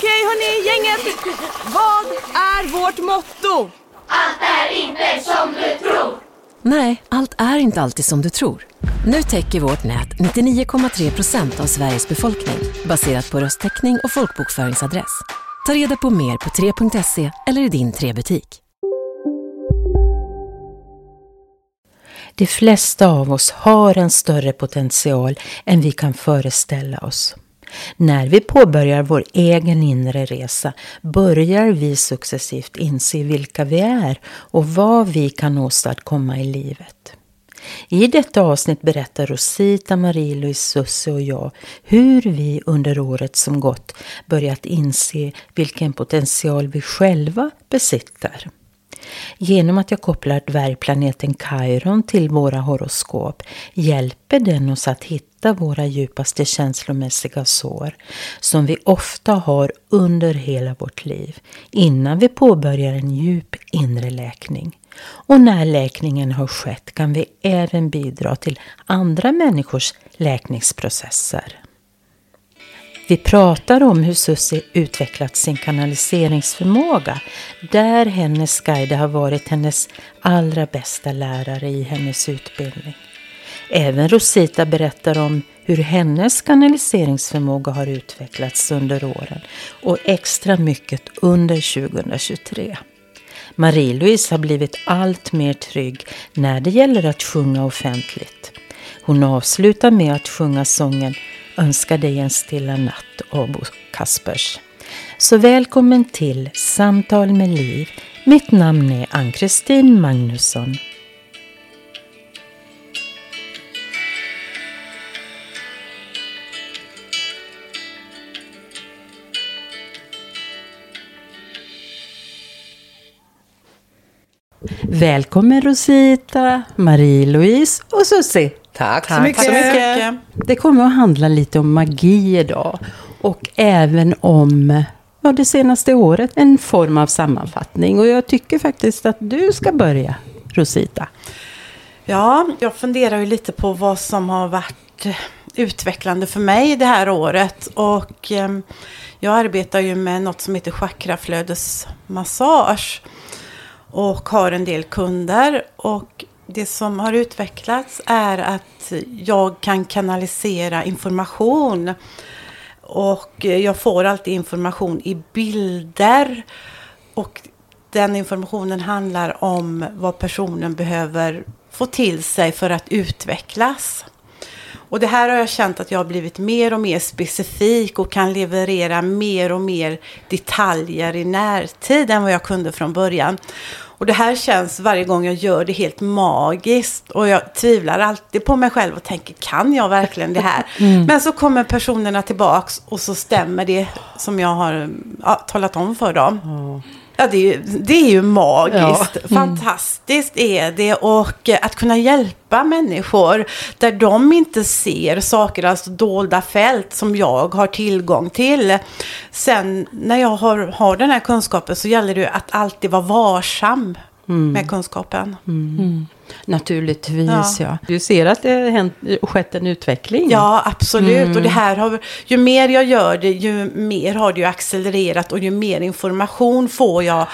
Okej hörni, gänget. Vad är vårt motto? Nej, allt är inte alltid som du tror. Nu täcker vårt nät 99,3 procent av Sveriges befolkning baserat på röstteckning och folkbokföringsadress. Ta reda på mer på 3.se eller i din 3-butik. De flesta av oss har en större potential än vi kan föreställa oss. När vi påbörjar vår egen inre resa börjar vi successivt inse vilka vi är och vad vi kan åstadkomma i livet. I detta avsnitt berättar Rosita, Marie-Louise, Susse och jag hur vi under året som gått börjat inse vilken potential vi själva besitter. Genom att jag kopplar dvärgplaneten Chiron till våra horoskop hjälper den oss att hitta våra djupaste känslomässiga sår som vi ofta har under hela vårt liv innan vi påbörjar en djup inre läkning. Och när läkningen har skett kan vi även bidra till andra människors läkningsprocesser. Vi pratar om hur Susie utvecklat sin kanaliseringsförmåga. Där hennes guide har varit hennes allra bästa lärare i hennes utbildning. Även Rosita berättar om hur hennes kanaliseringsförmåga har utvecklats under åren och extra mycket under 2023. Marie-Louise har blivit allt mer trygg när det gäller att sjunga offentligt. Hon avslutar med att sjunga sången Önskar dig en stilla natt av Bo Kaspers. Så välkommen till Samtal med Liv. Mitt namn är Ann-Kristin Magnusson. Välkommen Rosita, Marie-Louise och Susie. Tack, så mycket. Det kommer att handla lite om magi idag. Och även om ja, det senaste året, en form av sammanfattning. Och jag tycker faktiskt att du ska börja, Rosita. Ja, jag funderar ju lite på vad som har varit utvecklande för mig det här året. Och eh, jag arbetar ju med något som heter chakraflödesmassage. Och har en del kunder. Och det som har utvecklats är att jag kan kanalisera information. Och jag får alltid information i bilder. Och den informationen handlar om vad personen behöver få till sig för att utvecklas. Och det här har jag känt att jag har blivit mer och mer specifik och kan leverera mer och mer detaljer i närtid än vad jag kunde från början. Och det här känns varje gång jag gör det helt magiskt. Och jag tvivlar alltid på mig själv och tänker, kan jag verkligen det här? Mm. Men så kommer personerna tillbaks och så stämmer det som jag har ja, talat om för dem. Mm. Ja, det är ju, det är ju magiskt. Ja. Mm. Fantastiskt är det. Och eh, att kunna hjälpa människor där de inte ser saker, alltså dolda fält som jag har tillgång till. Sen när jag har, har den här kunskapen så gäller det att alltid vara varsam mm. med kunskapen. Mm. Mm. Naturligtvis, ja. ja. Du ser att det har hänt, skett en utveckling. Ja, absolut. Mm. Och det här har, ju mer jag gör det, ju mer har det ju accelererat och ju mer information får jag.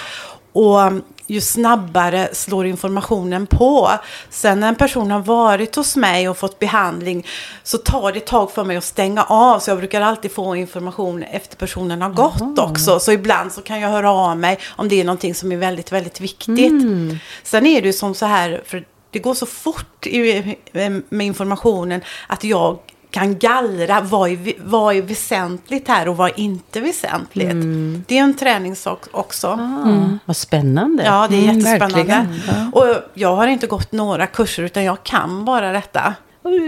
Och ju snabbare slår informationen på. Sen när en person har varit hos mig och fått behandling så tar det ett tag för mig att stänga av. Så jag brukar alltid få information efter personen har gått Aha. också. Så ibland så kan jag höra av mig om det är någonting som är väldigt, väldigt viktigt. Mm. Sen är det ju som så här, för det går så fort med informationen att jag kan gallra vad är, vad är väsentligt här och vad är inte väsentligt. Mm. Det är en träningssak också. Ah, mm. Vad spännande. Ja, det är mm, jättespännande. Ja. Och jag har inte gått några kurser utan jag kan bara detta.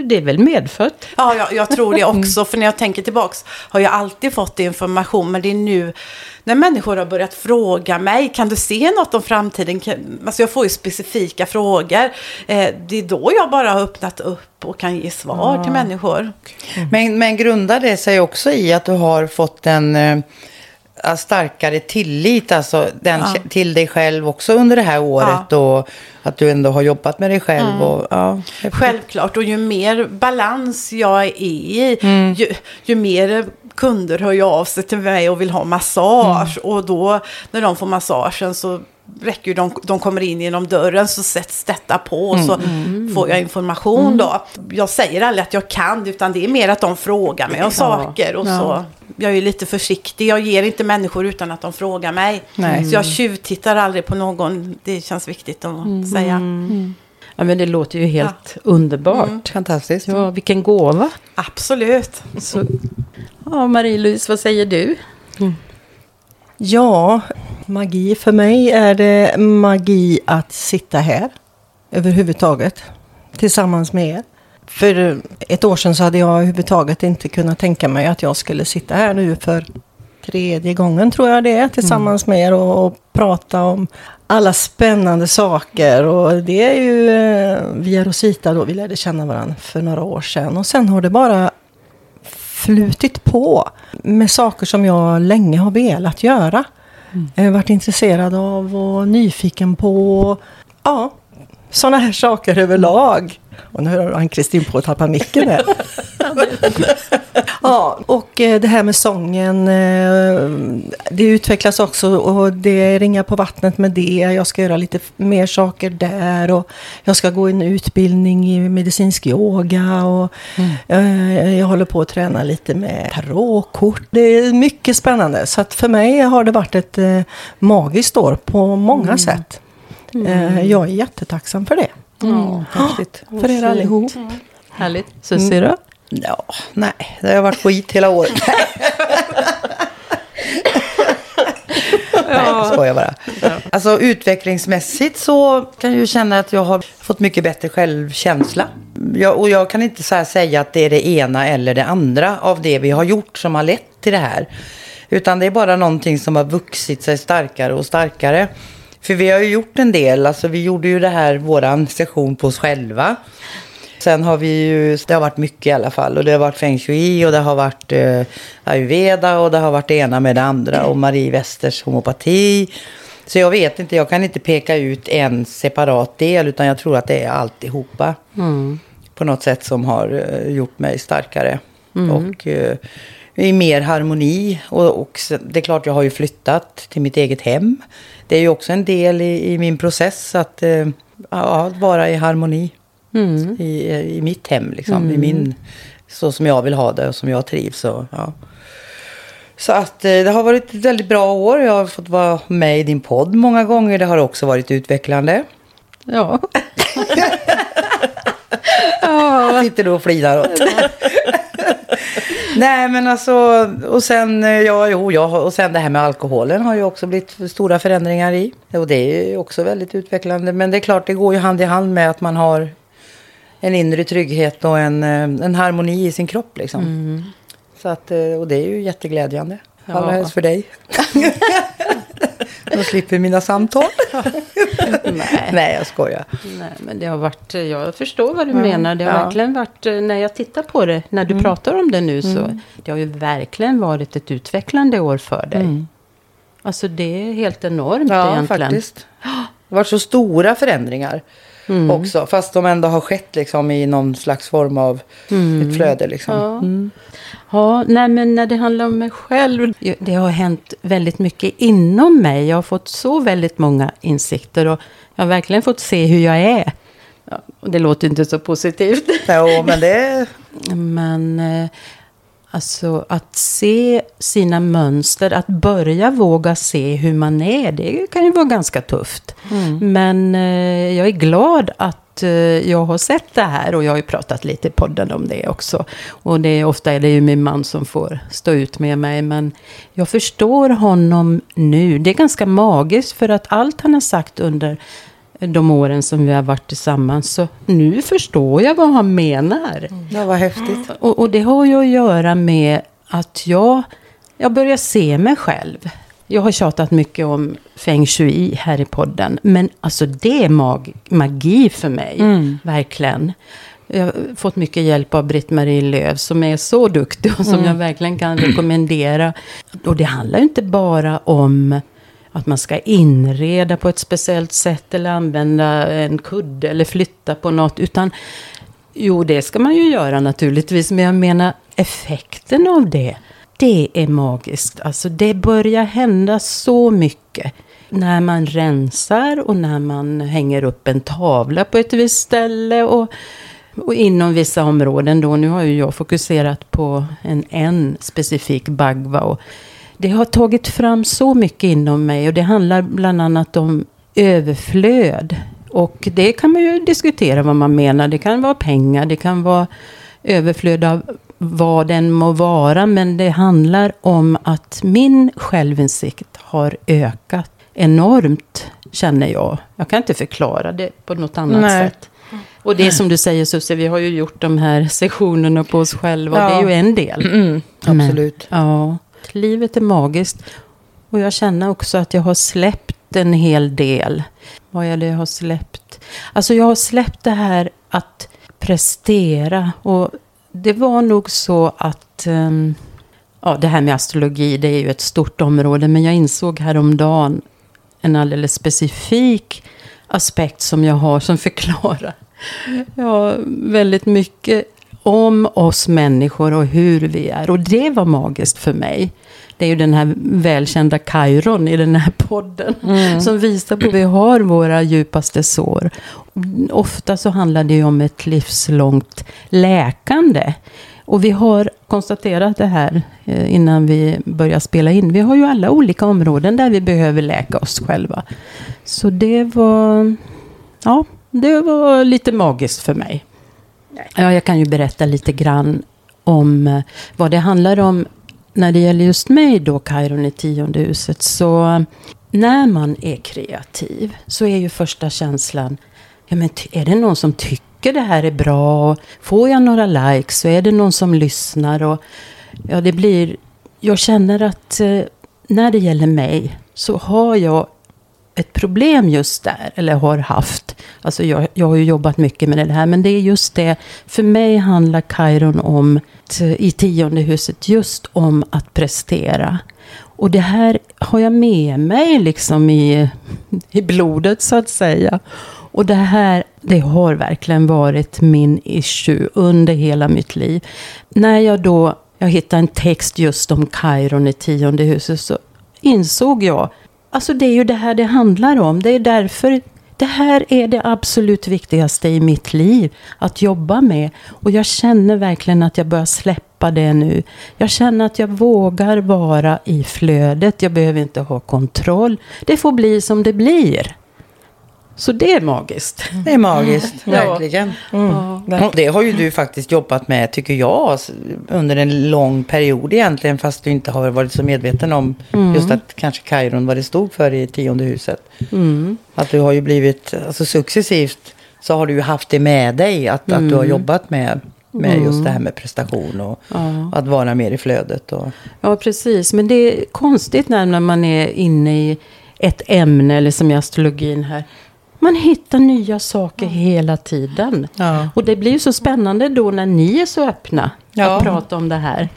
Det är väl medfött. Ja, jag, jag tror det också. För när jag tänker tillbaks har jag alltid fått information. Men det är nu när människor har börjat fråga mig, kan du se något om framtiden? Alltså jag får ju specifika frågor. Eh, det är då jag bara har öppnat upp och kan ge svar Ja. till människor. Men, men grundar det sig också i att du har fått en eh, starkare tillit alltså den, Ja. till dig själv också under det här året och att du ändå har jobbat med dig själv. Mm. Och, ja, Självklart, och ju mer balans jag är i, Mm. ju, ju mer kunder hör av sig till mig och vill ha massage. Mm. Och då, när de får massagen så räcker de, de kommer in genom dörren så sätts detta på och så Mm. får jag information då. Jag säger aldrig att jag kan, utan det är mer att de frågar mig om Ja. saker. Och Ja. så, jag är lite försiktig, jag ger inte människor utan att de frågar mig. Nej. Så jag tjuvtittar aldrig på någon, det känns viktigt att Mm. säga. Ja, men det låter ju helt underbart. Mm. Fantastiskt. Ja, vilken gåva. Absolut. Så, ja, Marie-Louise, vad säger du? Ja, magi för mig är det magi att sitta här överhuvudtaget tillsammans med er. För ett år sedan så hade jag överhuvudtaget inte kunnat tänka mig att jag skulle sitta här nu för tredje gången tror jag det är tillsammans med er och, och prata om alla spännande saker. Och det är ju eh, via Rosita då vi lärde känna varandra för några år sedan. Och sen har det bara flutit på med saker som jag länge har velat göra. Jag har varit intresserad av och nyfiken på. Ja, sådana här saker överlag. Och nu har Ann-Kristin på att tappa micken här. ja, och eh, det här med sången. eh, Det utvecklas också och det är ringa på vattnet med det. Jag ska göra lite mer saker där och jag ska gå en utbildning i medicinsk yoga och eh, jag håller på att träna lite med tarotkort. Det är mycket spännande. Så att för mig har det varit ett magiskt år på många sätt. Eh, jag är jättetacksam för det. Mm, häftigt. För er allihop. Härligt. Susie då? Ja, nej, det har varit skit hela året. Nej, jag skojar bara. Alltså utvecklingsmässigt så kan jag ju känna att jag har fått mycket bättre självkänsla. Jag, och jag kan inte så här säga att det är det ena eller det andra av det vi har gjort som har lett till det här. Utan det är bara någonting som har vuxit sig starkare och starkare. För vi har ju gjort en del, alltså vi gjorde ju det här, våran session på oss själva. Sen har vi ju, det har varit mycket i alla fall. Och det har varit feng shui och det har varit eh, ayurveda och det har varit det ena med det andra. Och Marie Westers homopati. Så jag vet inte, jag kan inte peka ut en separat del. Utan jag tror att det är alltihopa. På något sätt som har eh, gjort mig starkare. Mm. Och eh, i mer harmoni. Och, och det är klart jag har ju flyttat till mitt eget hem. Det är ju också en del i, i min process att eh, ja, att vara i harmoni Mm. i, i mitt hem, liksom, i Mm. min, så som jag vill ha det och som jag trivs. Och, ja. Så att eh, det har varit ett väldigt bra år. Jag har fått vara med i din podd många gånger. Det har också varit utvecklande. Ja. Jag sitter du och flinar åt. Nej men alltså, och sen, eh, ja, jo, ja, och sen det här med alkoholen har ju också blivit stora förändringar i. Och det är ju också väldigt utvecklande. Men det är klart, det går ju hand i hand med att man har en inre trygghet och en, eh, en harmoni i sin kropp liksom. Så att, eh, och det är ju jätteglädjande. Ja. Allra helst för dig. Jag slipper mina samtal. Nej. Nej, jag skojar. Nej, men det har varit, jag förstår vad du Ja. menar. Det har Ja. verkligen varit, eh, när jag tittar på det, när du Mm. pratar om det nu, så Mm. det har ju verkligen varit ett utvecklande år för dig. Mm. Alltså det är helt enormt Ja, egentligen. faktiskt. Det har varit så stora förändringar Mm. också. Fast de ändå har skett liksom i någon slags form av Mm. ett flöde. Liksom. Ja. Mm. Ja, nej men när det handlar om mig själv. Det har hänt väldigt mycket inom mig. Jag har fått så väldigt många insikter. Och jag har verkligen fått se hur jag är. Ja, det låter inte så positivt. Jo, men det... Men eh, alltså att se sina mönster, att börja våga se hur man är, det kan ju vara ganska tufft. Mm. Men eh, jag är glad att eh, jag har sett det här och jag har ju pratat lite i podden om det också. Och det är, ofta är det ju min man som får stå ut med mig, men jag förstår honom nu. Det är ganska magiskt för att allt han har sagt under de åren som vi har varit tillsammans. Så nu förstår jag vad han menar. Ja, vad häftigt. Och, och det har ju att göra med att jag, jag börjar se mig själv. Jag har tjatat mycket om feng shui här i podden. Men alltså det är mag, magi för mig. Mm. Verkligen. Jag har fått mycket hjälp av Britt-Marie Löv som är så duktig och som Mm. jag verkligen kan rekommendera. Och det handlar ju inte bara om att man ska inreda på ett speciellt sätt eller använda en kudde eller flytta på något. Utan jo, det ska man ju göra naturligtvis. Men jag menar effekten av det, det är magiskt. Alltså det börjar hända så mycket. När man rensar och när man hänger upp en tavla på ett visst ställe. Och, och inom vissa områden då, nu har ju jag fokuserat på en, en specifik bagva. Och det har tagit fram så mycket inom mig och det handlar bland annat om överflöd. Och det kan man ju diskutera vad man menar. Det kan vara pengar, det kan vara överflöd av vad den må vara. Men det handlar om att min självinsikt har ökat enormt, känner jag. Jag kan inte förklara det på något annat Nej. sätt. Och det är som du säger Susie, vi har ju gjort de här sessionerna på oss själva. Och det är Ja. ju en del. Mm, Men- absolut. Ja, livet är magiskt. Och jag känner också att jag har släppt en hel del. Vad är det jag har släppt? Alltså jag har släppt det här att prestera. Och det var nog så att... Um, ja, det här med astrologi, det är ju ett stort område. Men jag insåg häromdagen en alldeles specifik aspekt som jag har som förklarar ja, väldigt mycket om oss människor och hur vi är. Och det var magiskt för mig. Det är ju den här välkända Kairon i den här podden. Som visar på att vi har våra djupaste sår. Ofta så handlar det ju om ett livslångt läkande. Och vi har konstaterat det här eh, innan vi börjar spela in. Vi har ju alla olika områden där vi behöver läka oss själva. Så det var, ja, det var lite magiskt för mig. Ja, jag kan ju berätta lite grann om eh, vad det handlar om när det gäller just mig då, Kairon i tionde huset. Så eh, när man är kreativ så är ju första känslan, ja men är det någon som tycker det här är bra? Får jag några likes? Så är det någon som lyssnar? Och, ja, det blir, jag känner att eh, när det gäller mig så har jag ett problem just där, eller har haft. Alltså jag, jag har ju jobbat mycket med det här, men det är just det. För mig handlar Kairon om, i tionde huset, just om att prestera. Och det här har jag med mig liksom i, i blodet så att säga. Och det här, det har verkligen varit min issue under hela mitt liv. När jag då, jag hittade en text just om Kairon i tionde huset så insåg jag, alltså det är ju det här det handlar om. Det är därför det här är det absolut viktigaste i mitt liv att jobba med. Och jag känner verkligen att jag börjar släppa det nu. Jag känner att jag vågar vara i flödet. Jag behöver inte ha kontroll. Det får bli som det blir. Så det är magiskt. Det är magiskt, Ja. verkligen. Ja. Och det har ju du faktiskt jobbat med, tycker jag, under en lång period egentligen. Fast du inte har varit så medveten om just att kanske Kairon, vad det stod för i tionde huset. Mm. Att du har ju blivit, alltså successivt så har du ju haft det med dig. Att, att du har jobbat med, med just det här med prestation och Ja. att vara mer i flödet. Och, Ja, precis. Men det är konstigt när, när man är inne i ett ämne, eller som i astrologin här. Man hittar nya saker hela tiden. Ja. Och det blir ju så spännande då när ni är så öppna Ja. att prata om det här.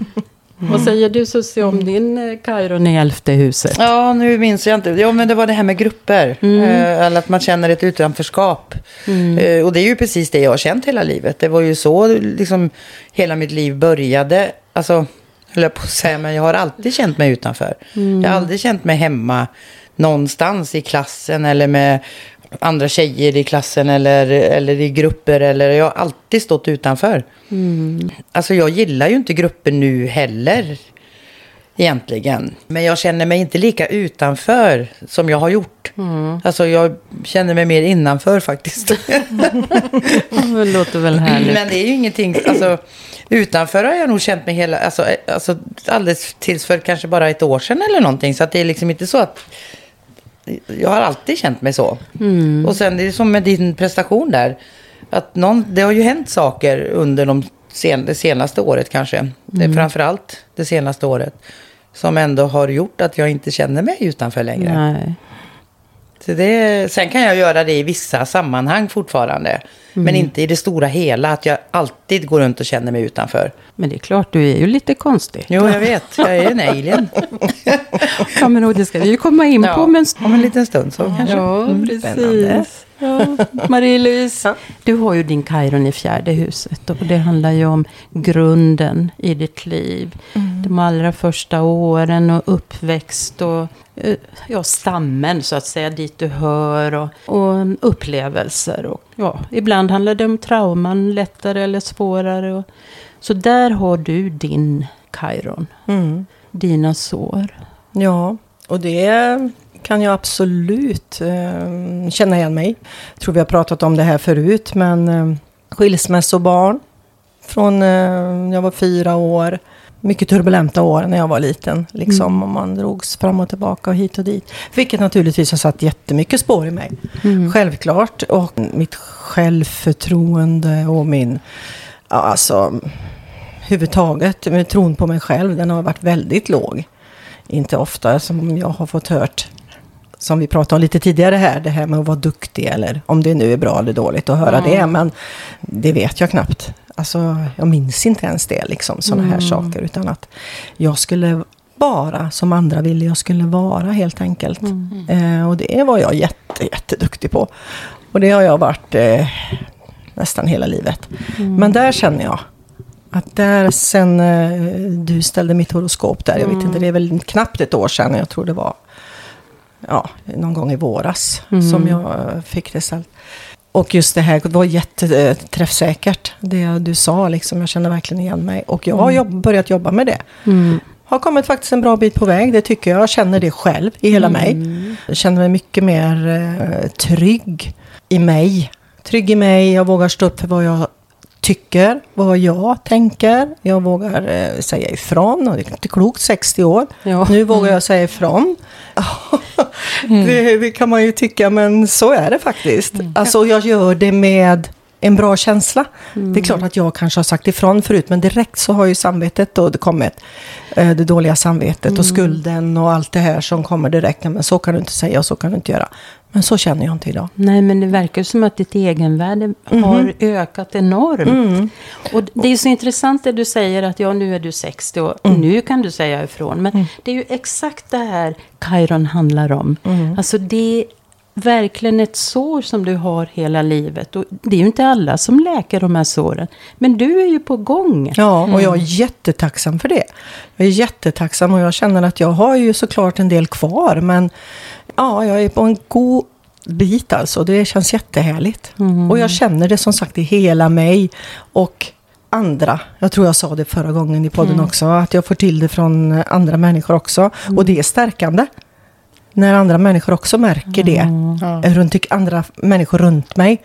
Vad säger du Susie om din eh, Kairon i elfte huset? Ja, nu minns jag inte. Ja, men det var det här med grupper. Eh, eller att man känner ett utanförskap. Eh, och det är ju precis det jag har känt hela livet. Det var ju så liksom hela mitt liv började. Alltså, höll jag på att säga, men jag har alltid känt mig utanför. Jag har aldrig känt mig hemma någonstans i klassen eller med andra tjejer i klassen eller, eller i grupper. Eller, jag har alltid stått utanför. Alltså jag gillar ju inte grupper nu heller. Egentligen. Men jag känner mig inte lika utanför som jag har gjort. Alltså jag känner mig mer innanför faktiskt. Det låter väl härligt. Men det är ju ingenting, alltså utanför har jag nog känt mig hela, alltså, eh, alltså alldeles tills för kanske bara ett år sedan eller någonting. Så att det är liksom inte så att Jag har alltid känt mig så. Mm. Och sen det är som med din prestation där. Att någon, det har ju hänt saker under de sen, det senaste året kanske. Det Mm. framförallt det senaste året. Som ändå har gjort att jag inte känner mig utanför längre. Nej. Så det, sen kan jag göra det i vissa sammanhang fortfarande. Mm. Men inte i det stora hela, att jag alltid går runt och känner mig utanför. Men det är klart, du är ju lite konstig. Jo, jag vet. Jag är en alien. Ja, men det ska vi ju komma in Ja, på. Men... Om en liten stund så kanske. Ja, Mm, spännande. Ja. Marie-Louise, du har ju din Chiron i fjärde huset. Och det handlar ju om grunden i ditt liv. De allra första åren och uppväxt och eh, ja, stammen så att säga, dit du hör. Och, och upplevelser. Och, ja, ibland handlar det om trauman, lättare eller svårare. Och, så där har du din Chiron. Mm. Dina sår. Ja, och det kan jag absolut eh, känna igen mig. Jag tror vi har pratat om det här förut, men eh, skilsmässobarn från eh, jag var fyra år. Mycket turbulenta år när jag var liten. Liksom, och man drogs fram och tillbaka och hit och dit. Vilket naturligtvis har satt jättemycket spår i mig. Självklart. Och mitt självförtroende och min... Ja, alltså, huvudtaget, med tron på mig själv, den har varit väldigt låg. Inte ofta som jag har fått hört, som vi pratade om lite tidigare här, det här med att vara duktig eller om det nu är bra eller dåligt att höra det, men det vet jag knappt. Alltså, jag minns inte ens det, liksom, sådana här saker, utan att jag skulle vara som andra ville jag skulle vara helt enkelt. Eh, och det var jag jätte, jätteduktig på. Och det har jag varit eh, nästan hela livet. Men där känner jag att där sen eh, du ställde mitt horoskop där, jag vet inte, det är väl knappt ett år sedan, jag tror det var ja, någon gång i våras som jag eh, fick det ställt. Och just det här var jätteträffsäkert, det du sa, liksom, jag känner verkligen igen mig. Och jag har jobb, börjat jobba med det. Har kommit faktiskt en bra bit på väg, det tycker jag. Jag känner det själv i hela mig. Jag känner mig mycket mer eh, trygg i mig. Trygg i mig, jag vågar stå upp för vad jag tycker, vad jag tänker. Jag vågar eh, säga ifrån. Och det är inte klokt, 60 år. Ja. Nu vågar jag säga ifrån. det, det kan man ju tycka, men så är det faktiskt. Alltså jag gör det med en bra känsla. Det är klart att jag kanske har sagt ifrån förut, men direkt så har ju samvetet då det kommit. Eh, Det dåliga samvetet och skulden och allt det här som kommer direkt. Men så kan du inte säga och så kan du inte göra. Men så känner jag inte idag. Nej, men det verkar som att ditt egenvärde har ökat enormt. Och det är så intressant det du säger att ja, nu är du 60 och nu kan du säga ifrån. Men det är ju exakt det här Chiron handlar om. Alltså det verkligen ett sår som du har hela livet. Och det är ju inte alla som läker de här såren. Men du är ju på gång. Ja, och jag är jättetacksam för det. Jag är jättetacksam och jag känner att jag har ju såklart en del kvar. Men ja, jag är på en god bit alltså. Det känns jättehärligt. Och jag känner det som sagt i hela mig. Och andra, jag tror jag sa det förra gången i podden också, att jag får till det från andra människor också. Och det är stärkande. När andra människor också märker det. Runt, andra människor runt mig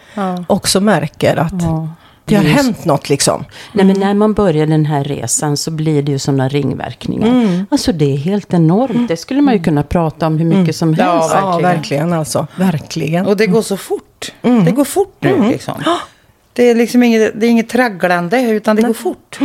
också märker att Ja. det har hänt något liksom. Nej, men när man börjar den här resan så blir det ju sådana ringverkningar. Mm. Alltså det är helt enormt. Det skulle man ju kunna prata om hur mycket som Ja, helst. Ja, verkligen. verkligen alltså. Verkligen. Och det går så fort. Mm. Det går fort nu liksom. Det är liksom inget, det är inget tragglande utan det går fort.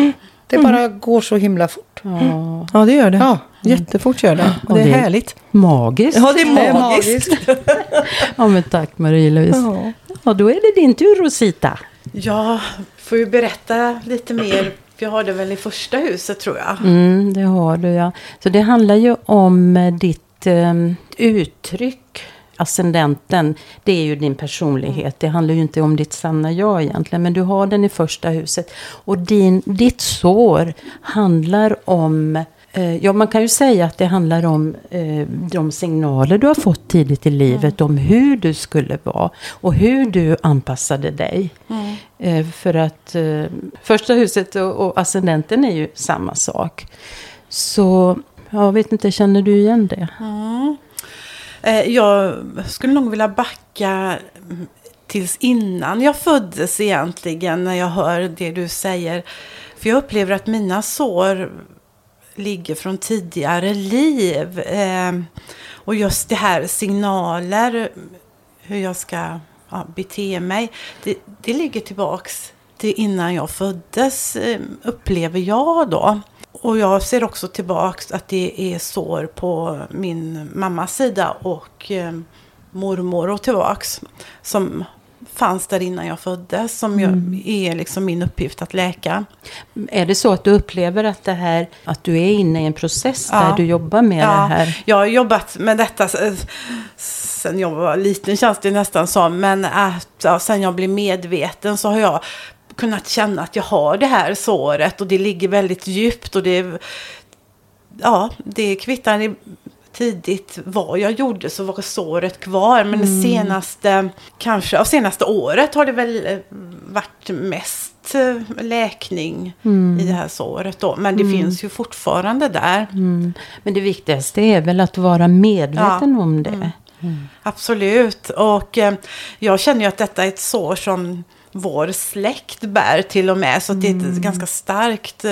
Det bara går så himla fort. Ja. Ja, det gör det. Ja. Jättefort gör det. Och det är det- härligt. Magiskt. Ja, det är magiskt. Ja, men tack Marie-Louise. Ja. Ja, då är det din tur Rosita. Ja, får ju berätta lite mer. Jag har det väl i första huset tror jag. Mm, det har du ja. Så det handlar ju om eh, ditt eh, uttryck. Ascendenten, det är ju din personlighet. Det handlar ju inte om ditt sanna jag egentligen. Men du har den i första huset. Och din, ditt sår handlar om eh, Ja, man kan ju säga att det handlar om eh, de signaler du har fått tidigt i livet. Om hur du skulle vara. Och hur du anpassade dig. Eh, för att eh, första huset och, och ascendenten är ju samma sak. Så jag vet inte, känner du igen det? Eh, Jag skulle nog vilja backa mm, tills innan jag föddes egentligen när jag hör det du säger. För jag upplever att mina sår ligger från tidigare liv. Eh, Och just det här signaler, hur jag ska ja, bete mig, det, det ligger tillbaks till innan jag föddes, eh, upplever jag då. Och jag ser också tillbaks att det är sår på min mammas sida och eh, mormor och tillbaks. Som fanns där innan jag föddes. Som mm. är liksom min uppgift att läka. Är det så att du upplever att det här, att du är inne i en process ja. där du jobbar med ja. det här? Jag har jobbat med detta sen jag var liten känns det nästan som. Men att ja, sen jag blev medveten så har jag kunnat känna att jag har det här såret och det ligger väldigt djupt och det ja, det kvittar tidigt vad jag gjorde så var såret kvar. Men mm. det senaste, kanske, av senaste året har det väl eh, varit mest eh, läkning mm. i det här såret då. Men det mm. finns ju fortfarande där. Mm. Men det viktigaste är väl att vara medveten ja. om det. Mm. Mm. Absolut. Och eh, jag känner ju att detta är ett sår som vår släkt bär till och med. Så det är ett mm. ganska starkt eh,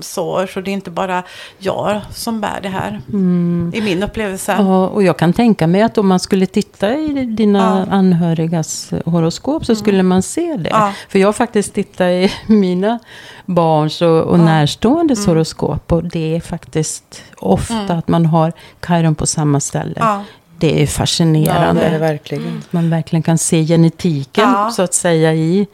sår. Så det är inte bara jag som bär det här. Mm. I min upplevelse. Ja, och jag kan tänka mig att om man skulle titta i dina ja. anhörigas horoskop så mm. skulle man se det. Ja. För jag har faktiskt tittat i mina barns och, och ja. närståendes mm. horoskop. Och det är faktiskt ofta mm. att man har Chiron på samma ställe det är fascinerande. Ja, det är verkligen. Man verkligen kan se genetiken ja. så att säga i,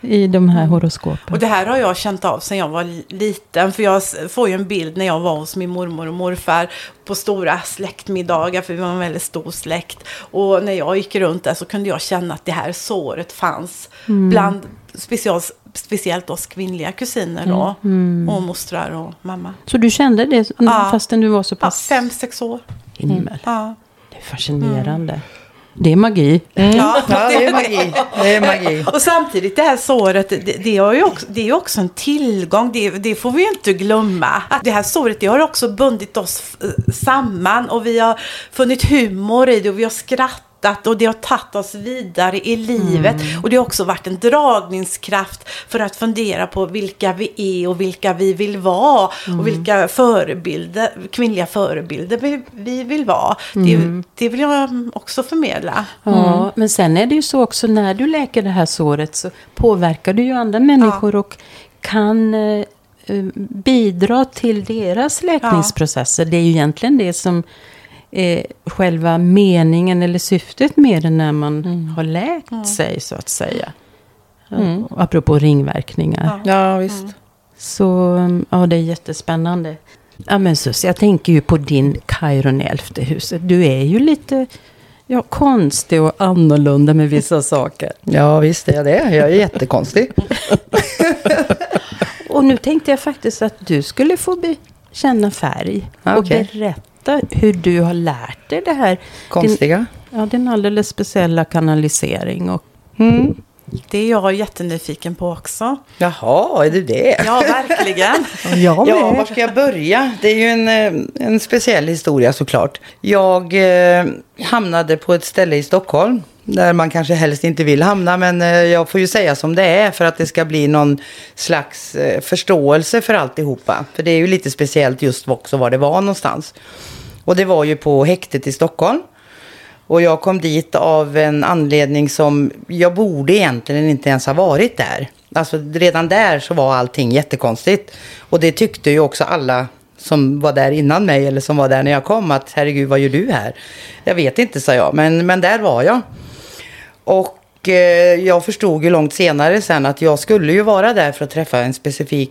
i de här horoskopen. Och det här har jag känt av sedan jag var liten. För jag får ju en bild när jag var hos min mormor och morfar på stora släktmiddagar. För vi var en väldigt stor släkt. Och när jag gick runt där så kunde jag känna att det här såret fanns mm. bland speciellt speciellt oss kvinnliga kusiner då. Mm. mm. Och mostrar och mamma. Så du kände det ja. fastän du var så pass? Ja, fem, sex år. Himmel. Ja. Det är fascinerande. Mm. Det är magi. Mm. Ja, det är magi. Det är magi. Och samtidigt det här såret, det, det, är ju också, det är också en tillgång. Det, det, får vi ju inte glömma. Att det här såret det har också bundit oss eh, samman och vi har funnit humor i det och vi har skrattat hittat och det har tagit oss vidare i livet. Mm. Och det har också varit en dragningskraft för att fundera på vilka vi är och vilka vi vill vara. Mm. Och vilka förebilder, kvinnliga förebilder vi, vi vill vara. Mm. Det, det, vill jag också förmedla. Ja, mm. men sen är det ju så också när du läker det här såret så påverkar du ju andra människor ja. och kan eh, eh bidra till deras läkningsprocesser. Ja. Det är ju egentligen det som eh, själva meningen eller syftet med det när man mm. har läkt mm. sig så att säga. Mm. Apropå ringverkningar. Ja, ja visst. Mm. Så ja, det är jättespännande. Ja men Sus, jag tänker ju på din Chiron elfte huset. Du är ju lite ja, konstig och annorlunda med vissa saker. Ja visst är jag det. Jag är jättekonstig. och nu tänkte jag faktiskt att du skulle få känna färg. Okay. Och berätta berätta hur du har lärt dig det här. Konstiga. Din, ja, din alldeles speciella kanalisering. Och, mm. Det är jag jättenyfiken på också. Jaha, är du det? Ja, verkligen. jag ja, var ska jag börja? Det är ju en, eh, en speciell historia såklart. Jag eh, hamnade på ett ställe i Stockholm där man kanske helst inte vill hamna. Men eh, jag får ju säga som det är för att det ska bli någon slags eh, förståelse för alltihopa. För det är ju lite speciellt just också var det var någonstans. Och det var ju på häktet i Stockholm. Och jag kom dit av en anledning som jag borde egentligen inte ens ha varit där. Alltså redan där så var allting jättekonstigt. Och det tyckte ju också alla som var där innan mig eller som var där när jag kom att herregud vad gör du här? Jag vet inte sa jag men, men där var jag. Och eh, jag förstod ju långt senare sen att jag skulle ju vara där för att träffa en specifik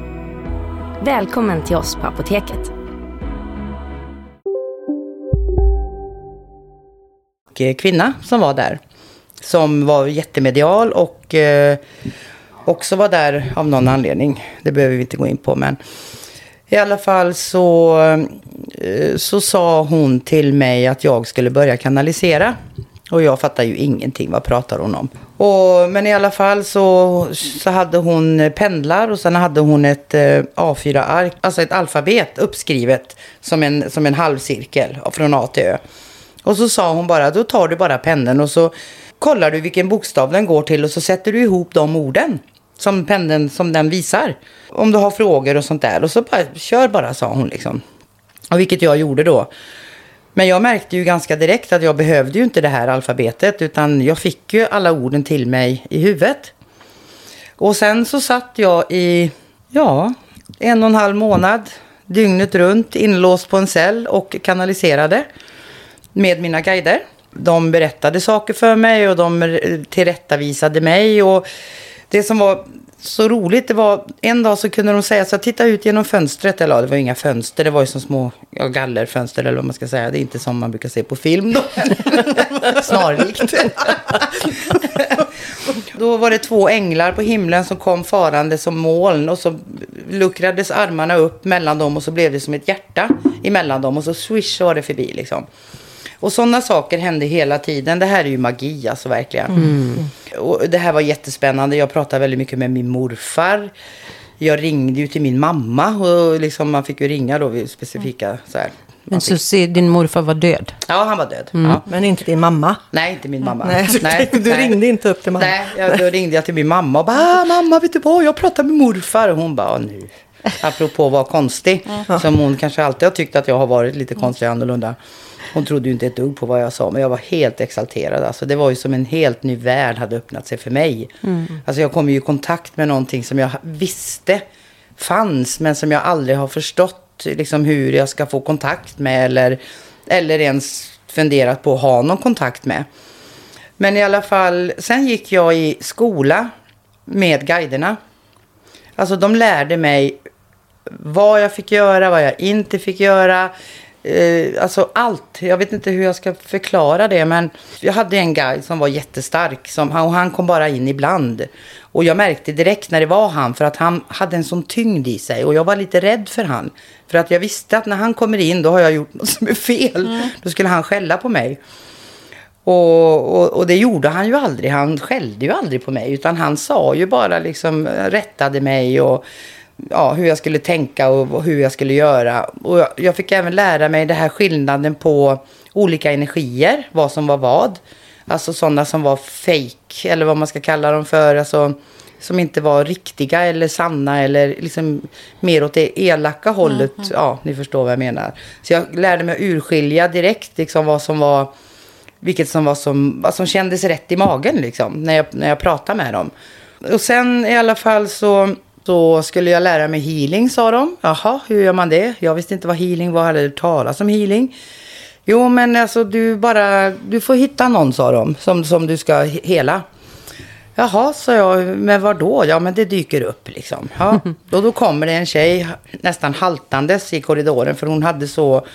Välkommen till oss på Apoteket. Eh, kvinna som var där. Som var jättemedial och eh, också var där av någon anledning. Det behöver vi inte gå in på men i alla fall så, eh, så sa hon till mig att jag skulle börja kanalisera. Och jag fattar ju ingenting. Vad pratar hon om? Och, men i alla fall så, så hade hon pendlar och sen hade hon ett eh, A4-ark, alltså ett alfabet uppskrivet som en, som en halvcirkel från A till Ö. Och så sa hon bara, då tar du bara pendeln och så kollar du vilken bokstav den går till och så sätter du ihop de orden som pendeln som den visar. Om du har frågor och sånt där. Och så bara, kör bara, sa hon liksom. Och vilket jag gjorde då. Men jag märkte ju ganska direkt att jag behövde ju inte det här alfabetet. Utan jag fick ju alla orden till mig i huvudet. Och sen så satt jag i, ja, en och en halv månad. Dygnet runt inlåst på en cell och kanaliserade. Med mina guider. De berättade saker för mig och de tillrättavisade mig. Och det som var så roligt, det var en dag så kunde de säga så titta ut genom fönstret. Eller ja, det var inga fönster, det var ju som små ja, gallerfönster eller vad man ska säga. Det är inte som man brukar se på film då. Snarlikt. då var det två änglar på himlen som kom farande som moln. Och så luckrades armarna upp mellan dem och så blev det som ett hjärta emellan dem. Och så swish så var det förbi liksom. Och sådana saker hände hela tiden. Det här är ju magi alltså verkligen. Mm. Och det här var jättespännande. Jag pratade väldigt mycket med min morfar. Jag ringde ju till min mamma och liksom man fick ju ringa då vid specifika så här. Men så se, din morfar var död? Ja, han var död. Mm. Ja. Men inte din mamma? Nej, inte min mamma. Nej, nej du nej. ringde inte upp till mamma? Nej, jag, då ringde jag till min mamma och bara, ah, mamma, vet du vad, jag pratar med morfar. Och hon bara, nu, apropå att vara konstig, mm. som hon kanske alltid har tyckt att jag har varit lite konstig och annorlunda. Hon trodde ju inte ett dugg på vad jag sa, men jag var helt exalterad. Alltså, det var ju som en helt ny värld hade öppnat sig för mig. Mm. Alltså, jag kom ju i kontakt med någonting som jag visste fanns, men som jag aldrig har förstått liksom, hur jag ska få kontakt med eller, eller ens funderat på att ha någon kontakt med. Men i alla fall, sen gick jag i skola med guiderna. Alltså de lärde mig vad jag fick göra, vad jag inte fick göra. Eh, alltså allt. Jag vet inte hur jag ska förklara det. Men jag hade en guide som var jättestark. Som, och han kom bara in ibland. Och jag märkte direkt när det var han. För att han hade en sån tyngd i sig. Och jag var lite rädd för han. För att jag visste att när han kommer in då har jag gjort något som är fel. Mm. Då skulle han skälla på mig. Och, och, och, det gjorde han ju aldrig. Han skällde ju aldrig på mig. Utan han sa ju bara liksom, rättade mig. och ja, hur jag skulle tänka och hur jag skulle göra. Och jag fick även lära mig det här skillnaden på olika energier, vad som var vad. Alltså sådana som var fake eller vad man ska kalla dem för. Alltså, som inte var riktiga eller sanna eller liksom mer åt det elaka hållet. Mm, mm. Ja, ni förstår vad jag menar. Så jag lärde mig att urskilja direkt liksom vad som var, vilket som var som, vad som kändes rätt i magen liksom, när jag, när jag pratade med dem. Och sen i alla fall så så skulle jag lära mig healing, sa de. Jaha, hur gör man det? Jag visste inte vad healing var, hade talas om healing. Jo, men alltså du bara, du får hitta någon, sa de, som, som du ska hela. Jaha, sa jag, men var då? Ja, men det dyker upp liksom. Ja. Och då kommer det en tjej nästan haltandes i korridoren, för hon hade så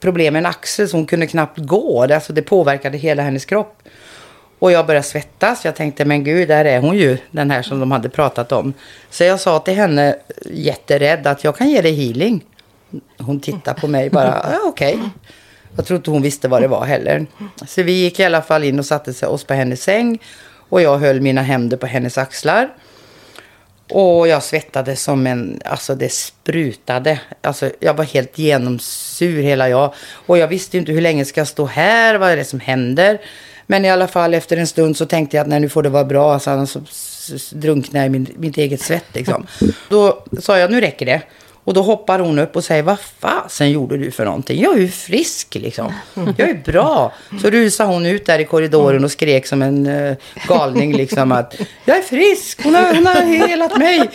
problem med en axel så hon kunde knappt gå. Alltså det påverkade hela hennes kropp. Och jag började svettas. Jag tänkte, men gud, där är hon ju, den här som de hade pratat om. Så jag sa till henne, jätterädd, att jag kan ge dig healing. Hon tittade på mig bara, ja, okej. Okay. Jag tror inte hon visste vad det var heller. Så vi gick i alla fall in och satte oss på hennes säng. Och jag höll mina händer på hennes axlar. Och jag svettades som en, alltså det sprutade. Alltså jag var helt genomsur hela jag. Och jag visste inte hur länge ska jag stå här, vad är det som händer? Men i alla fall efter en stund så tänkte jag att nej, nu får det vara bra. Så annars så drunknar jag i min, mitt eget svett liksom. Då sa jag nu räcker det. Och då hoppar hon upp och säger, vad fasen gjorde du för någonting? Jag är ju frisk liksom. Jag är bra. Så rusade hon ut där i korridoren och skrek som en uh, galning liksom att, jag är frisk, hon har, hon har helat mig.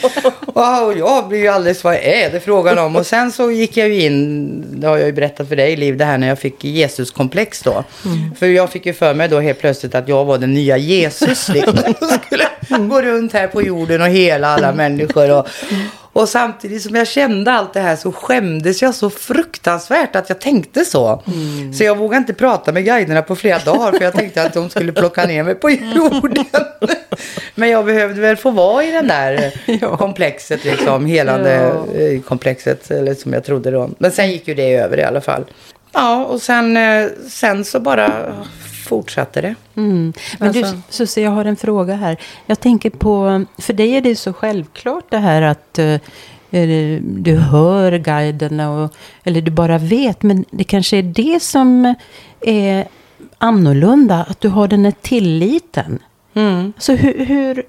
Och jag blir ju alldeles, vad är det frågan om? Och sen så gick jag ju in, det har jag ju berättat för dig Liv, det här när jag fick Jesuskomplex då. Mm. För jag fick ju för mig då helt plötsligt att jag var den nya Jesus liksom. skulle gå runt här på jorden och hela alla människor. Och, och samtidigt som jag kände allt det här så skämdes jag så fruktansvärt att jag tänkte så. Mm. Så jag vågade inte prata med guiderna på flera dagar för jag tänkte att de skulle plocka ner mig på jorden. Men jag behövde väl få vara i den där komplexet, liksom, helande ja. Eh, komplexet, eller som jag trodde då. Men sen gick ju det över i alla fall. Ja, och sen, eh, sen så bara fortsatte det. Mm. Men alltså. du, Susie, jag har en fråga här. Jag tänker på, för dig är det så självklart det här att uh, du hör guiderna, och, eller du bara vet. Men det kanske är det som är annorlunda, att du har den här tilliten. Mm. Så hur, hur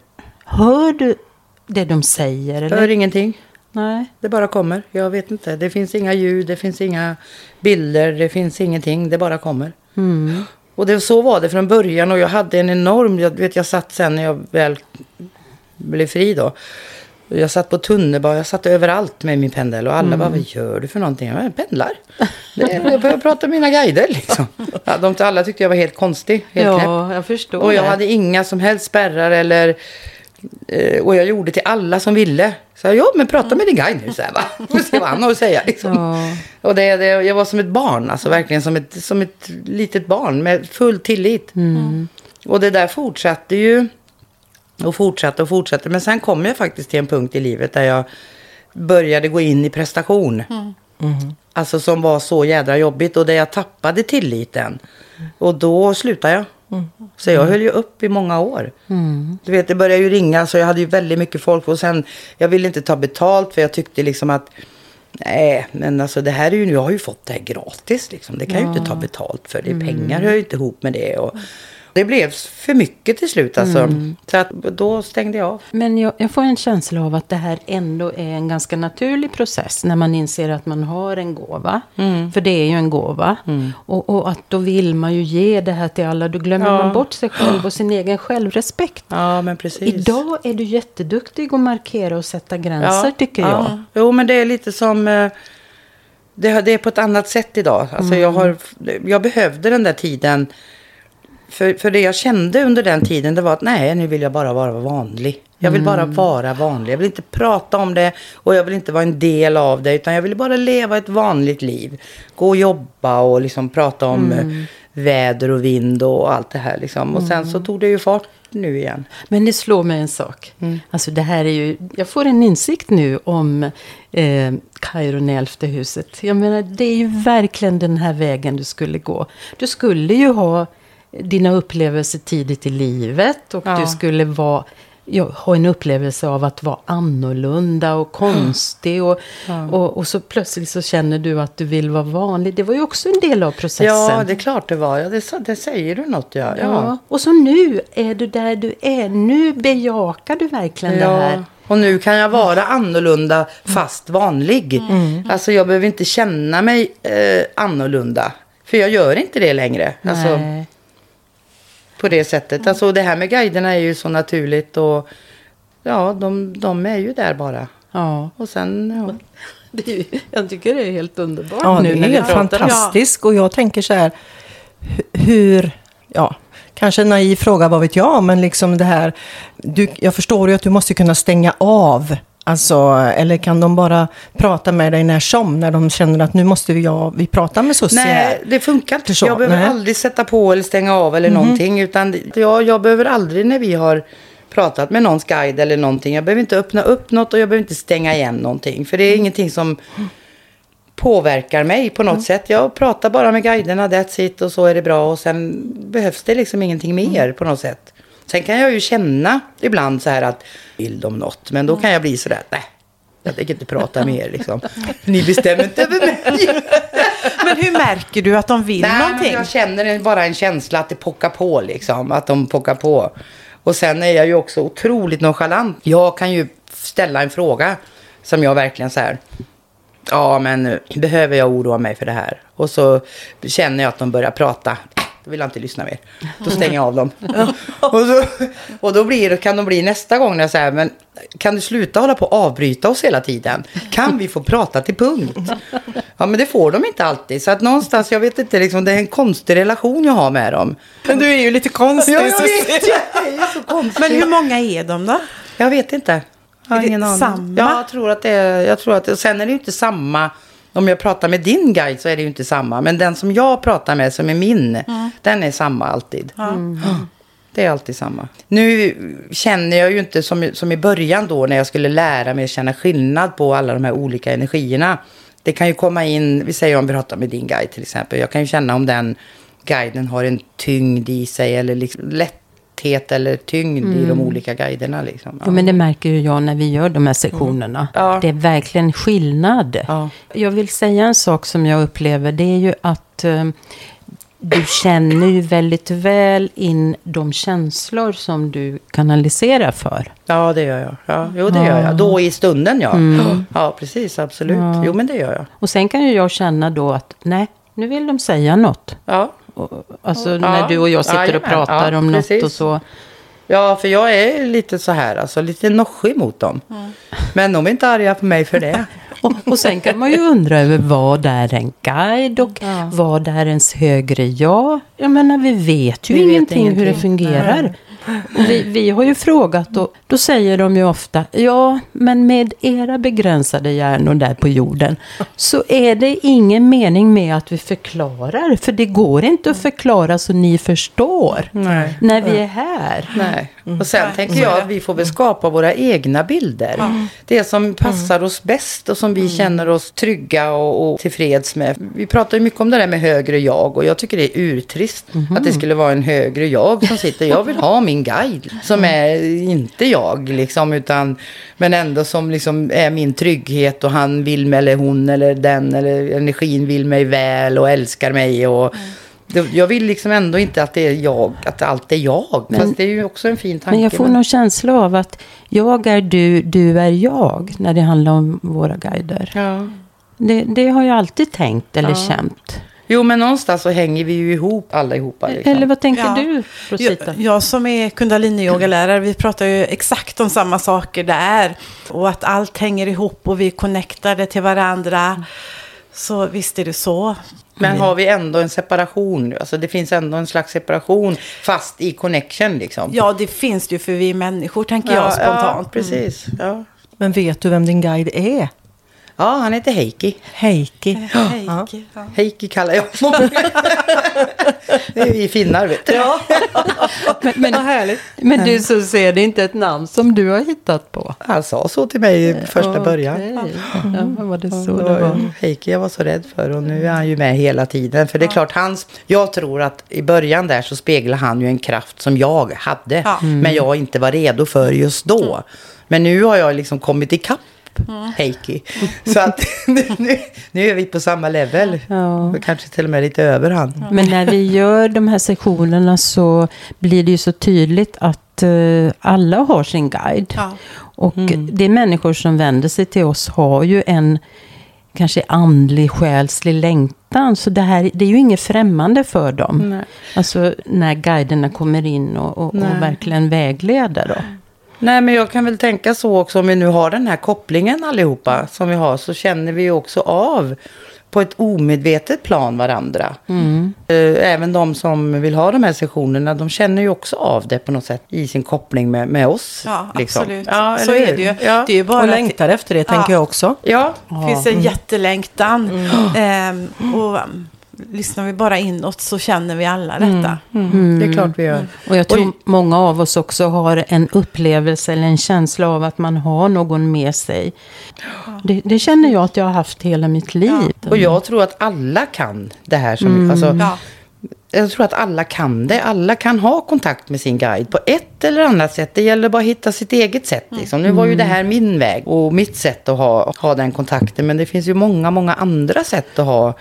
hör du det de säger? Eller? Hör ingenting. Nej. Det bara kommer. Jag vet inte. Det finns inga ljud, det finns inga bilder, det finns ingenting. Det bara kommer. Mm. Och det, så var det från början och jag hade en enorm, jag vet jag satt sen när jag väl blev fri då. Jag satt på tunnelbanan, jag satt överallt med min pendel och alla mm. bara, vad gör du för någonting? Jag pendlar. jag började prata med mina guider liksom. De alla tyckte jag var helt konstig, helt Ja, knäpp. jag förstår Och jag det. hade inga som helst spärrar eller och jag gjorde till alla som ville. Så jag, ja men prata med din guide nu, så här, va? Får se vad han har att säga. Liksom. Ja. Och det, det, jag var som ett barn, alltså verkligen som ett, som ett litet barn med full tillit. Mm. Och det där fortsatte ju. Och fortsatte och fortsatte. Men sen kom jag faktiskt till en punkt i livet där jag började gå in i prestation. Mm. Mm. Alltså som var så jädra jobbigt och där jag tappade tilliten. Och då slutade jag. Mm. Så jag höll ju upp i många år. Mm. Du vet, det började ju ringa så jag hade ju väldigt mycket folk. Och sen, jag ville inte ta betalt för jag tyckte liksom att Nej, men alltså det här är ju, jag har ju fått det här gratis liksom. Det kan ja. jag ju inte ta betalt för. Det är mm. pengar hör ju inte ihop med det. Och, det blev för mycket till slut alltså. Mm. Så att då stängde jag av. Men jag, jag, får en känsla av att det här ändå är en ganska naturlig process. När man inser att man har en gåva. Mm. För det är ju en gåva. Mm. Och, och, att då vill man ju ge det här till alla. Då glömmer ja. man bort sig själv och sin egen självrespekt. Ja, men precis. Idag är du jätteduktig att markera och sätta gränser ja. tycker jag. Ja. Jo, men det är lite som... Eh, det, det är på ett annat sätt idag. Alltså jag, mm. har, jag behövde den där tiden för, för det jag kände under den tiden det var att nej, nu vill jag bara vara vanlig. Jag vill bara mm. vara vanlig. Jag vill inte prata om det och jag vill inte vara en del av det. Utan jag vill bara leva ett vanligt liv. Gå och jobba och liksom prata om mm. Eh, väder och vind och allt det här. Liksom. Och sen så mm. tog det ju fart nu igen. Men det slår mig en sak. Mm. Alltså det här är ju, jag får en insikt nu om eh, Kairon i elfte huset. Jag menar, det är ju verkligen den här vägen du skulle gå. Du skulle ju ha dina upplevelser tidigt i livet. Och ja. du skulle vara, ja, ha en upplevelse av att vara annorlunda och konstig. Och, ja. och, och, så plötsligt så känner du att du vill vara vanlig. Det var ju också en del av processen. Ja, det är klart det var. Ja, det, det säger du något. Ja. ja. Och så nu är du där du är. Nu bejakar du verkligen det här. Och nu kan jag vara annorlunda fast vanlig. Mm. Alltså jag behöver inte känna mig eh, annorlunda. För jag gör inte det längre. Alltså, på det sättet. Alltså det här med guiderna är ju så naturligt och ja, de, de är ju där bara. Ja. Och sen, ja. Är, jag tycker det är helt underbart ja, nu det är helt fantastiskt. Ja. Och jag tänker så här, hur, ja, kanske en naiv fråga, vad vet jag, men liksom det här, du, jag förstår ju att du måste kunna stänga av Alltså, eller kan de bara prata med dig när som, när de känner att nu måste vi, ja, vi prata med Susie Nej, det funkar inte. Jag behöver Nej. aldrig sätta på eller stänga av eller mm. någonting. Utan jag, jag behöver aldrig när vi har pratat med någons guide eller någonting. Jag behöver inte öppna upp något och jag behöver inte stänga igen någonting. För det är mm. ingenting som påverkar mig på något mm. sätt. Jag pratar bara med guiderna, that's it, och så är det bra. Och sen behövs det liksom ingenting mer på något sätt. Sen kan jag ju känna ibland så här att vill de något. Men då kan jag bli så där, nej. Jag tänker inte prata med er liksom. Ni bestämmer inte över mig. men hur märker du att de vill nej, någonting? Jag känner bara en känsla att det pockar på liksom. Att de pockar på. Och sen är jag ju också otroligt nonchalant. Jag kan ju ställa en fråga som jag verkligen så här. Ja, men behöver jag oroa mig för det här? Och så känner jag att de börjar prata. Då vill jag inte lyssna mer. Då stänger jag av dem. och, så, och då blir, kan de bli nästa gång när jag säger, men kan du sluta hålla på och avbryta oss hela tiden? Kan vi få prata till punkt? Ja, men det får de inte alltid. Så att någonstans, jag vet inte, liksom, det är en konstig relation jag har med dem. Men du är ju lite konstig. Ja, jag vet. Jag är så konstig. Men hur många är de då? Jag vet inte. Jag har ingen aning. samma? Ja, jag tror att det är, jag tror att och sen är det ju inte samma. Om jag pratar med din guide så är det ju inte samma. Men den som jag pratar med som är min, den är samma alltid. Mm. Det är alltid samma. Nu känner jag ju inte som, som i början då när jag skulle lära mig att känna skillnad på alla de här olika energierna. Det kan ju komma in, vi säger om vi pratar med din guide till exempel. Jag kan ju känna om den guiden har en tyngd i sig eller liksom lätthet eller tyngd i de olika guiderna. Liksom. Jo, men det märker ju jag när vi gör de här sektionerna. Ja. Det är verkligen skillnad. Ja. Jag vill säga en sak som jag upplever. Det är ju att eh, du känner ju väldigt väl in de känslor som du kanaliserar för. Ja, det gör jag. Ja, jo, det gör jag. Då i stunden, ja. Ja, precis. Absolut. Jo, men det gör jag. Och sen kan ju jag känna då att nej, nu vill de säga något. Ja, Och, alltså när du och jag sitter och Jajamän. pratar Ja, om något precis. och så. ja för jag är lite så här, alltså lite noschig mot dem. Men de är inte arga på mig för det. Och, och sen kan man ju undra över vad är en guide och vad är ens högre jag? Jag menar, vi vet ju Vi vet ingenting, hur det ingenting. fungerar. Och Vi, vi har ju frågat och då säger de ju ofta, ja, men med era begränsade hjärnor där på jorden så är det ingen mening med att vi förklarar. För det går inte att förklara så ni förstår Nej. när vi är här. Nej. Och sen tänker jag att vi får väl skapa våra egna bilder. Det som passar oss bäst och som vi känner oss trygga och, och tillfreds med. Vi pratar ju mycket om det där med högre jag och jag tycker det är urtrist att det skulle vara en högre jag som sitter. Jag vill ha min guide som är inte jag liksom utan men ändå som liksom är min trygghet och han vill mig eller hon eller den eller energin vill mig väl och älskar mig och det- jag vill liksom ändå inte att det är jag, att allt är jag. Men- Fast det är ju också en fin tanke. Men jag får någon känsla av att jag är du, du är jag när det handlar om våra guider. Ja. Det, det har jag alltid tänkt eller Ja. känt. Jo, men någonstans så hänger vi ju ihop allihopa. Liksom. Eller vad tänker Ja. du, Rosita? Jag, jag som är kundalini-yogalärare, vi pratar ju exakt om samma saker där. Och att allt hänger ihop och vi är connectade till varandra. Så visst är det så. Men har vi ändå en separation? Alltså det finns ändå en slags separation fast i connection liksom. Ja, det finns det ju för vi är människor, tänker jag spontant. Ja, precis. Ja. Men vet du vem din guide är? Ja, han heter Heikki. Heikki. Heikki, ja. Heikki kallar jag honom. det är vi finnar, vet du. Men, men, men du så ser det inte ett namn som du har hittat på? Han sa så till mig i första början. Okej. Ja, var det så Det det var? var Heikki jag var så rädd för och nu är han ju med hela tiden. För det är klart, hans, jag tror att i början där så speglar han ju en kraft som jag hade. Ja. Men jag inte var redo för just då. Men nu har jag liksom kommit ikapp Heikki. Så att nu, nu är vi på samma level. Ja. Kanske till och med lite över han. Men när vi gör de här sektionerna så blir det ju så tydligt att eh, alla har sin guide. Ja. Och de människor som vänder sig till oss har ju en kanske andlig, själslig längtan. Så det här det är ju inget främmande för dem. Nej. Alltså när guiderna kommer in och, och, och verkligen vägleder. Då. Nej, men jag kan väl tänka så också om vi nu har den här kopplingen allihopa som vi har så känner vi ju också av på ett omedvetet plan varandra. Eh, Även de som vill ha de här sessionerna, de känner ju också av det på något sätt i sin koppling med, med oss. Ja, liksom. absolut. Ja, så är det ju. Ja. Det är ju bara Och att längtar efter det, tänker jag också. Ja, det finns en jättelängtan. Ehm, och lyssnar vi bara inåt så känner vi alla detta. det är klart vi gör. Och jag tror Oj. många av oss också har en upplevelse eller en känsla av att man har någon med sig. Det, det känner jag att jag har haft hela mitt liv. Och jag tror att alla kan det här. Som, alltså, Ja. Jag tror att alla kan det. Alla kan ha kontakt med sin guide på ett eller annat sätt. Det gäller bara att hitta sitt eget sätt. Liksom. Nu var ju det här min väg och mitt sätt att ha, ha den kontakten. Men det finns ju många, många andra sätt att ha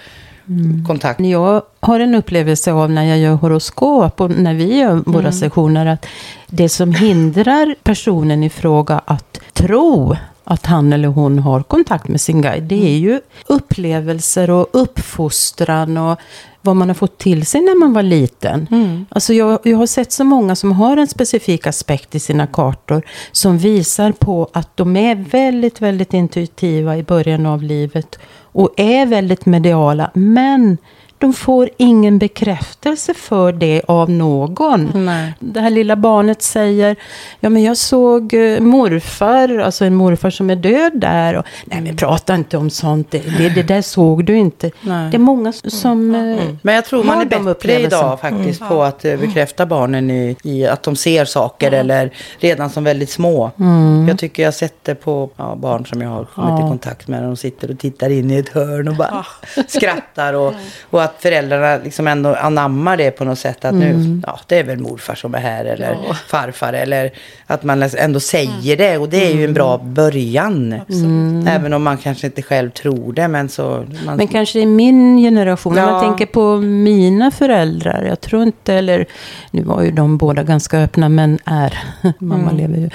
kontakt. Jag har en upplevelse av när jag gör horoskop och när vi gör våra Mm. sessioner att det som hindrar personen i fråga att tro att han eller hon har kontakt med sin guide. Det är ju upplevelser och uppfostran och vad man har fått till sig när man var liten. Mm. Alltså jag, jag har sett så många som har en specifik aspekt i sina kartor som visar på att de är väldigt, väldigt intuitiva i början av livet och är väldigt mediala. Men de får ingen bekräftelse för det av någon. Nej. Det här lilla barnet säger, ja men jag såg eh, morfar, alltså en morfar som är död där. Och, Nej men prata inte om sånt, det, det, det där såg du inte. Nej. Det är många som mm. mm. Men jag tror man är bättre idag faktiskt mm. på att uh, bekräfta barnen i, i, att de ser saker mm. eller redan som väldigt små. Mm. Jag tycker jag sett det på ja, barn som jag har kommit ja. i kontakt med. De sitter och tittar in i ett hörn och bara skrattar. Och, och att att föräldrarna liksom ändå anammar det på något sätt. Att mm. nu, ja, det är väl morfar som är här eller ja. farfar. Eller att man ändå säger det. Och det är ju en bra mm. början. Mm. Även om man kanske inte själv tror det. Men, så, man... men kanske i min generation. Ja. Om man tänker på mina föräldrar. Jag tror inte, eller nu var ju de båda ganska öppna. Men är, mamma mm. lever ju.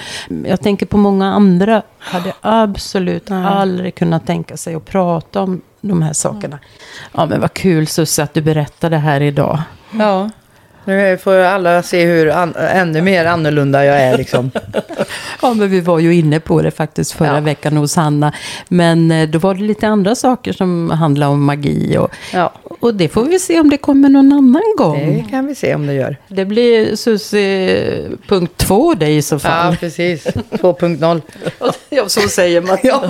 Jag tänker på många andra. Hade absolut aldrig kunnat tänka sig att prata om de här sakerna. Ja, men vad kul Susse att du berättade här idag. Ja, nu får alla se hur an, ännu mer annorlunda jag är liksom. ja, men vi var ju inne på det faktiskt förra ja. veckan hos Hanna. Men eh, då var det lite andra saker som handlade om magi. Och, ja. och det får vi se om det kommer någon annan gång. Det kan vi se om det gör. Det blir Susie punkt två det i så fall. Ja, precis. 2.0. ja, så säger man. ja.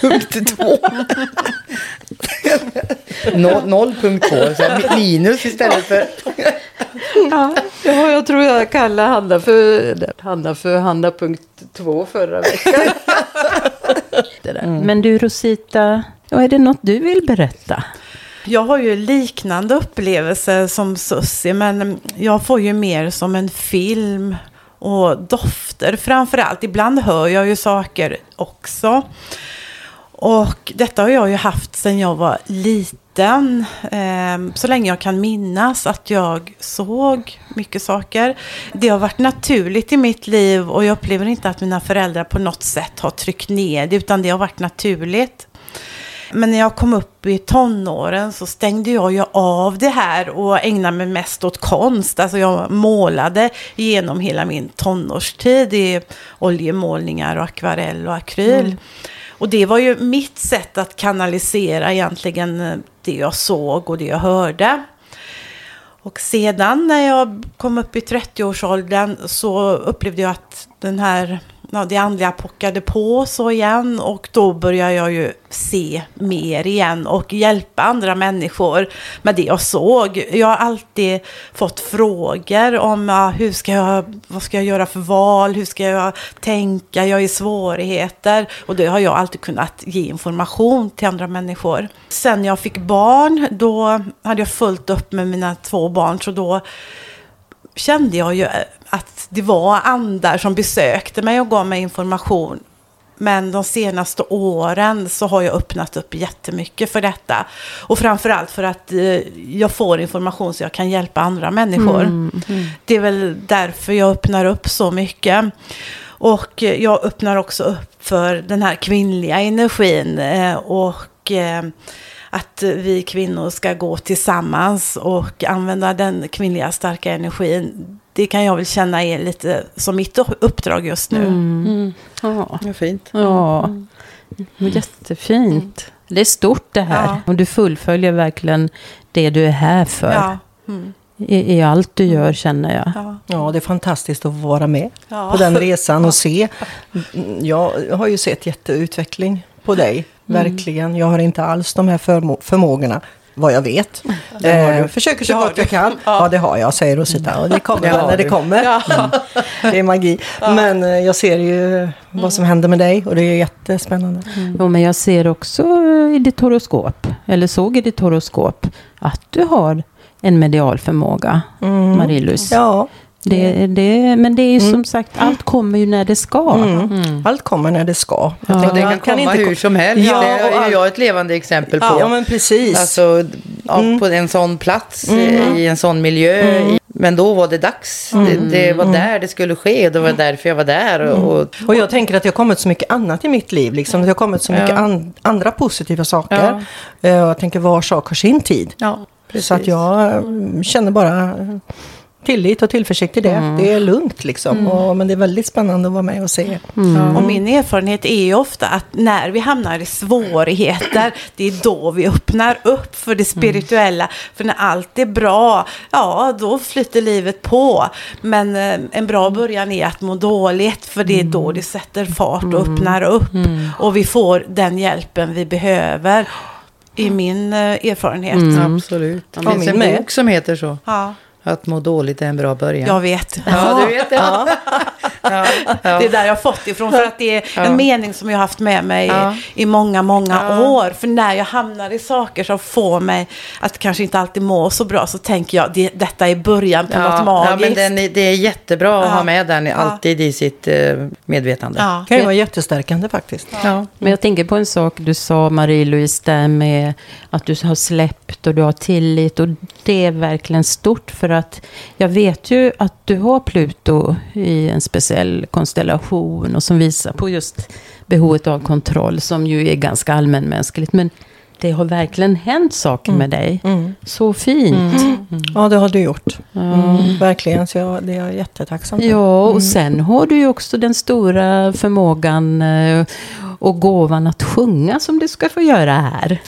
Punkt två. 0.2, minus istället för... ja, jag tror jag kallade Hanna för Hanna för Hanna.2 förra veckan. mm. Men du Rosita, är det något du vill berätta? Jag har ju liknande upplevelser som Sussi, men jag får ju mer som en film och dofter framför allt. Ibland hör jag ju saker också. Och detta har jag ju haft sedan jag var liten. Eh, så länge jag kan minnas att jag såg mycket saker. Det har varit naturligt i mitt liv och jag upplever inte att mina föräldrar på något sätt har tryckt ner det. Utan det har varit naturligt. Men när jag kom upp i tonåren så stängde jag ju av det här och ägnade mig mest åt konst. Alltså jag målade genom hela min tonårstid i oljemålningar och akvarell och akryl. Mm. Och det var ju mitt sätt att kanalisera egentligen eh, det jag såg och det jag hörde. Och sedan när jag kom upp i 30-årsåldern så upplevde jag att den här ja, det andliga pockade på så igen och då började jag ju se mer igen och hjälpa andra människor med det jag såg. Jag har alltid fått frågor om ja, hur ska jag, vad ska jag göra för val, hur ska jag tänka, jag är i svårigheter och det har jag alltid kunnat ge information till andra människor. Sen jag fick barn, då hade jag fullt upp med mina två barn så då kände jag ju att det var andar som besökte mig och gav mig information. Men de senaste åren så har jag öppnat upp jättemycket för detta. Och framförallt för att eh, jag får information så jag kan hjälpa andra människor. Mm, mm. Det är väl därför jag öppnar upp så mycket. Och eh, jag öppnar också upp för den här kvinnliga energin. Eh, och eh, att vi kvinnor ska gå tillsammans och använda den kvinnliga starka energin. Det kan jag väl känna är lite som mitt uppdrag just nu. Mm. Mm. Ja. Det fint. Ja, mm. jättefint. Det är stort det här. Ja. Och du fullföljer verkligen det du är här för. Ja. Mm. I, I, allt du gör känner jag. Ja, ja det är fantastiskt att vara med ja. på den resan och se. Jag har ju sett jätteutveckling på dig. Mm. Verkligen. Jag har inte alls de här förmå förmågorna. Vad jag vet. Eh, försöker så gott jag kan. Ja. ja. det har jag, säger Rosita. Och det kommer det när det kommer. Ja. Mm. Det är magi. Ja. Men eh, jag ser ju vad som händer med dig och det är jättespännande. Mm. Jo, men jag ser också i ditt horoskop, eller såg i ditt horoskop, att du har en medial förmåga, mm. Marie-Louise. Ja. Det, det, men det är ju som mm. sagt, allt kommer ju när det ska. Mm. Mm. Allt kommer när det ska. Ja. Tänker, det kan, kan komma hur som helst. Ja, det är jag ett levande exempel på. Ja, men precis. Alltså, ja, mm. på en sån plats, mm. i en sån miljö. Men då var det dags. Mm. Det, det var Mm. där det skulle ske. Det var därför jag var där. Och, och, Och jag tänker att det har kommit så mycket annat i mitt liv. Liksom. Det har kommit så mycket Ja. an- andra positiva saker. Eh, och Jag tänker var sak har sin tid. ja, Så att jag mm, känner bara eh, tillit och tillförsikt i det. Mm. Det är lugnt liksom. Och, men det är väldigt spännande att vara med och se. Och min erfarenhet är ju ofta att när vi hamnar i svårigheter, det är då vi öppnar upp för det spirituella. För när allt är bra, ja då flyter livet på. Men eh, en bra början är att må dåligt, för det är då det sätter fart och öppnar upp. Och vi får den hjälpen vi behöver. I min eh, erfarenhet. Absolut. Det finns en bok som heter så. Ja, Att må dåligt är en bra början. jag vet. Ja, du vet det. Ja. Ja, ja. Det är där jag har fått ifrån. För att det är Ja. en mening som jag har haft med mig Ja. i många, många Ja. år. För när jag hamnar i saker som får mig att kanske inte alltid må så bra så tänker jag det, detta är början på något Ja, magiskt. men den, är- det är jättebra att Ja. ha med den Ja. alltid i sitt eh, medvetande. Ja. Det kan ju vara jättestärkande faktiskt. Ja. Men jag tänker på en sak du sa, Marie-Louise, där med att du har släppt och du har tillit. Och det är verkligen stort för att jag vet ju att du har Pluto i en speciell konstellation och som visar på just behovet av kontroll som ju är ganska allmänmänskligt. Men det har verkligen hänt saker med dig. Mm. Så fint. Ja, det har du gjort. Mm, verkligen, så jag, det är jag jättetacksam för. Ja, och sen har du ju också den stora förmågan eh, och gåvan att sjunga som du ska få göra här.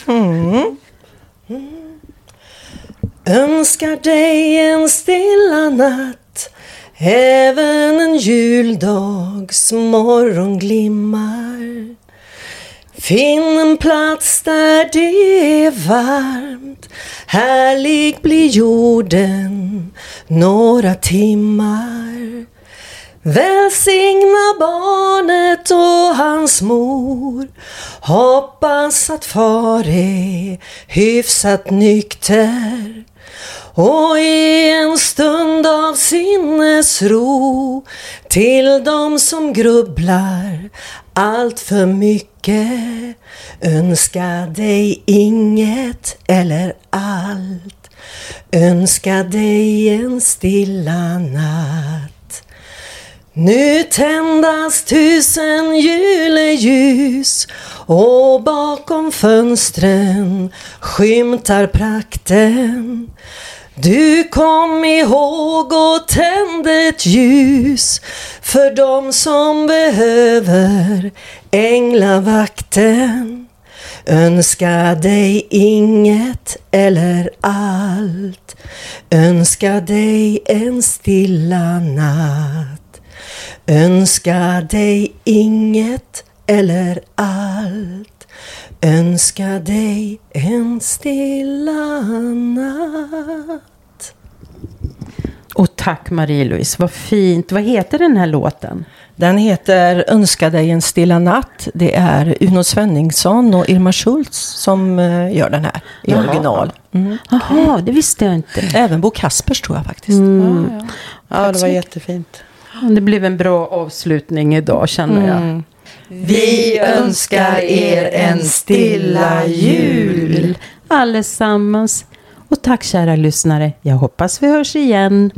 Önskar dig en stilla natt Även en juldags morgon glimmar Finn en plats där det är varmt Härlig blir jorden några timmar. Välsigna barnet och hans mor Hoppas att far är hyfsat nykter och i en stund av sinnesro till de som grubblar allt för mycket önska dig inget eller allt. Önska dig en stilla natt nu tändas tusen juleljus och bakom fönstren skymtar prakten. Du kom ihåg och tände ett ljus för dem som behöver änglavakten. Önska dig inget eller allt. Önska dig en stilla natt. Önska dig inget eller allt. Önska dig en stilla natt. Och tack Marie-Louise, vad fint. Vad heter den här låten? Den heter Önska dig en stilla natt. Det är Uno Svenningsson och Irma Schultz som eh, gör den här i Jaha. original. Mm. Jaha, det visste jag inte. Även Bo Kaspers tror jag faktiskt. Mm. Ja, det var jättefint. Det blev en bra avslutning idag känner jag. Mm. Vi önskar er en stilla jul. Allesammans. Och tack kära lyssnare. Jag hoppas vi hörs igen.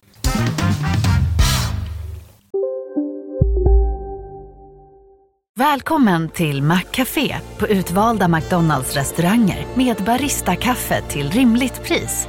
Välkommen till Maccafé på utvalda McDonalds restauranger med Baristakaffe till rimligt pris.